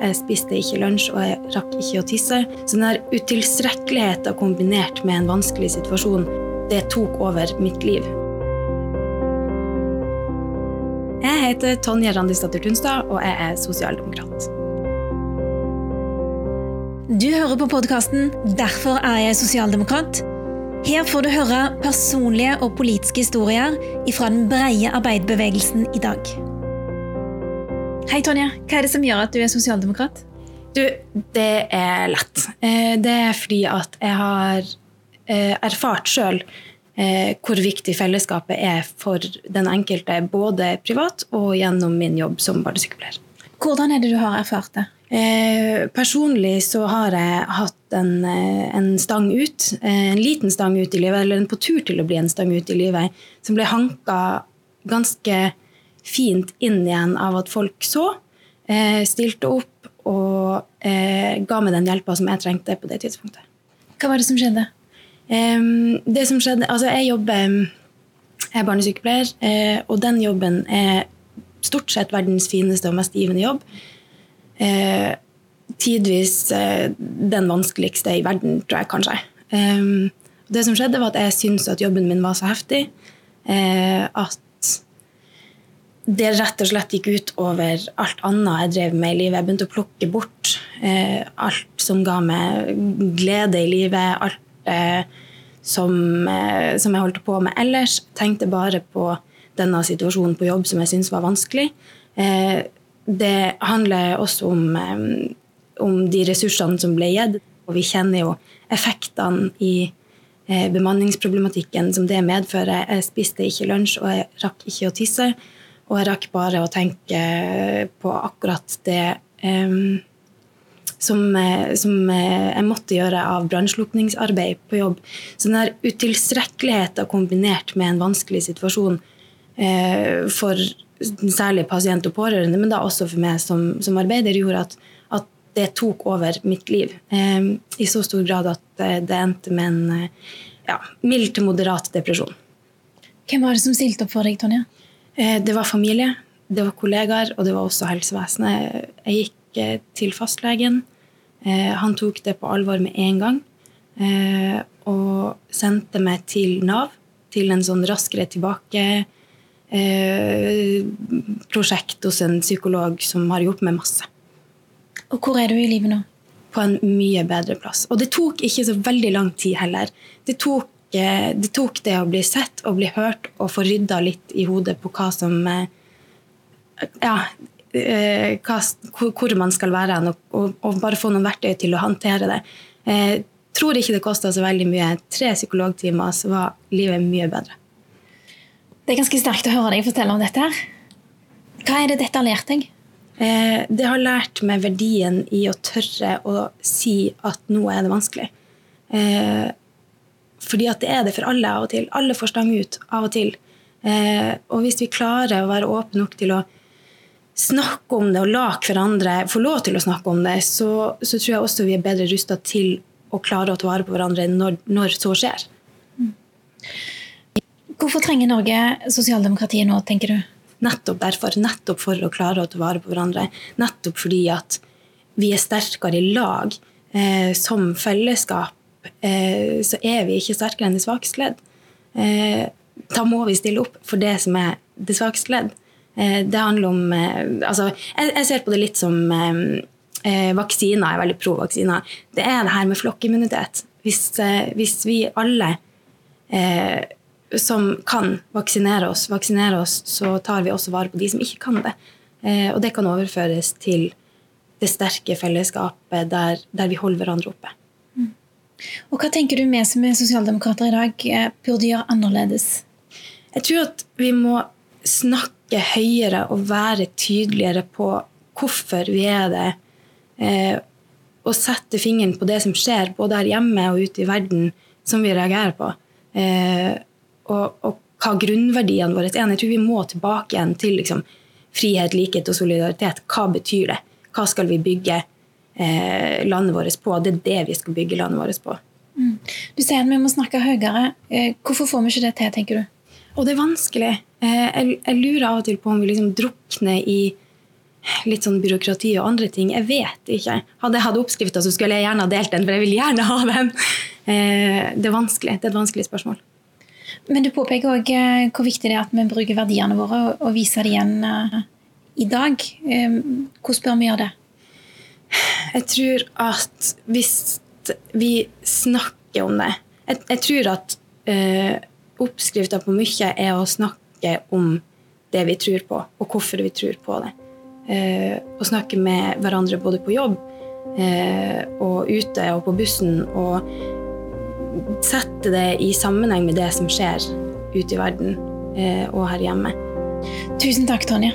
Jeg spiste ikke lunsj, og jeg rakk ikke å tisse. Så den utilstrekkeligheten kombinert med en vanskelig situasjon, det tok over mitt liv. Jeg heter Tonje Randisdatter Tunstad, og jeg er sosialdemokrat. Du hører på podkasten 'Derfor er jeg sosialdemokrat'. Her får du høre personlige og politiske historier fra den breie arbeiderbevegelsen i dag. Hei, Tonje. Hva er det som gjør at du er sosialdemokrat? Du, det er lett. Eh, det er fordi at jeg har eh, erfart sjøl eh, hvor viktig fellesskapet er for den enkelte, både privat og gjennom min jobb som barnesykepleier. Hvordan er det du har erfart det? Eh, personlig så har jeg hatt en, en, stang ut, en liten stang ut i livet, eller en på tur til å bli en stang ut i livet, som ble hanka ganske fint inn igjen av at folk så, eh, stilte opp og eh, ga meg den hjelpa som jeg trengte på det tidspunktet. Hva var det som skjedde? det som skjedde, altså Jeg jobber jeg er barnesykepleier, og den jobben er stort sett verdens fineste og mest givende jobb eh, tidvis eh, den vanskeligste i verden, tror jeg kanskje. Det som skjedde, var at jeg syntes at jobben min var så heftig eh, at det rett og slett gikk ut over alt annet jeg drev med i livet. Jeg begynte å plukke bort eh, alt som ga meg glede i livet. Alt eh, som, eh, som, jeg holdt på med ellers. Tenkte bare på denne situasjonen på jobb som jeg syntes var vanskelig. Eh, det handler også om, om, de ressursene som ble gitt. Og vi kjenner jo effektene i eh, bemanningsproblematikken som det medfører. Jeg spiste ikke lunsj, og jeg rakk ikke å tisse. Og jeg rakk bare å tenke på akkurat det um, som, som, jeg måtte gjøre av brannslukningsarbeid på jobb. Så den der utilstrekkeligheten kombinert med en vanskelig situasjon uh, for særlig pasient og pårørende, men da også for meg som, som arbeider, gjorde at, at, det tok over mitt liv. Eh, I så stor grad at eh, det endte med en eh, ja, mild til moderat depresjon. Hvem var det som stilte opp for deg, Tonje? Eh, det var familie, det var kollegaer, og det var også helsevesenet. Jeg gikk eh, til fastlegen. Eh, han tok det på alvor med en gang og sendte meg til Nav, til en sånn raskere tilbake Eh, prosjekt hos en psykolog som har gjort meg masse. Og hvor er du i livet nå? På en mye bedre plass. Og det tok ikke så veldig lang tid heller. Det tok, det, tok det å bli sett og bli hørt og få rydda litt i hodet på hva som eh, Ja, hva, hvor man skal være og, og, og, bare få noen verktøy til å håndtere det. Jeg tror ikke det kosta så veldig mye. Tre psykologtimer, så var livet mye bedre. Det er ganske sterkt å høre deg fortelle om dette. her. Hva er det dette har lært deg? Eh, det har lært meg verdien i å tørre å si at nå er det vanskelig. Fordi at det er det for alle av og til. Alle får stang ut av og til. Eh, og hvis vi klarer å være åpne nok til å snakke om det og la hverandre få lov til å snakke om det, så, så tror jeg også vi er bedre rusta til å klare å ta vare på hverandre når, når så skjer. Mm. Hvorfor trenger Norge sosialdemokratiet nå, tenker du? Nettopp derfor. Nettopp for å klare å ta vare på hverandre. Nettopp fordi at vi er sterkere i lag. Eh, som fellesskap eh, så er vi ikke sterkere enn det svakeste ledd. Eh, da må vi stille opp for det som er det svakeste ledd. Eh, det handler om Altså, jeg, ser på det litt som vaksiner. Er veldig pro vaksiner. Det er det her med flokkimmunitet. Hvis, hvis vi alle som kan vaksinere oss, vaksinere oss, så tar vi også vare på de som ikke kan det. Og det kan overføres til det sterke fellesskapet der, der vi holder hverandre oppe. Og Hva tenker du vi som er sosialdemokrater i dag eh, burde gjøre annerledes? Jeg tror at vi må snakke høyere og være tydeligere på hvorfor vi er det. Eh, og sette fingeren på det som skjer både her hjemme og ute i verden, som vi reagerer på. Eh, og, og hva grunnverdiene våre er. Jeg tror vi må tilbake igjen til liksom, frihet, likhet og solidaritet. Hva betyr det? Hva skal vi bygge landet vårt på? Det er det vi skal bygge landet vårt på. Mm. Du sier at vi må snakke høyere. Eh, hvorfor får vi ikke det til, tenker du? Og det er vanskelig. Eh, jeg, jeg, lurer av og til på om vi liksom drukner i litt sånn byråkrati og andre ting. Jeg vet ikke. Hadde jeg hatt oppskrifta, så skulle jeg gjerne ha delt den, for jeg vil gjerne ha den. Eh, det er vanskelig. Det er et vanskelig spørsmål. Men du påpeker òg eh, hvor viktig det er at vi bruker verdiene våre og viser det igjen eh, i dag. Hvordan bør vi gjøre det? Jeg tror at hvis vi snakker om det Jeg, jeg tror at uh, oppskrifta på mye er å snakke om det vi tror på, og hvorfor vi tror på det. Å og snakke med hverandre både på jobb uh, og ute og på bussen. Og sette det i sammenheng med det som skjer ute i verden uh, og her hjemme. Tusen takk, Tonje.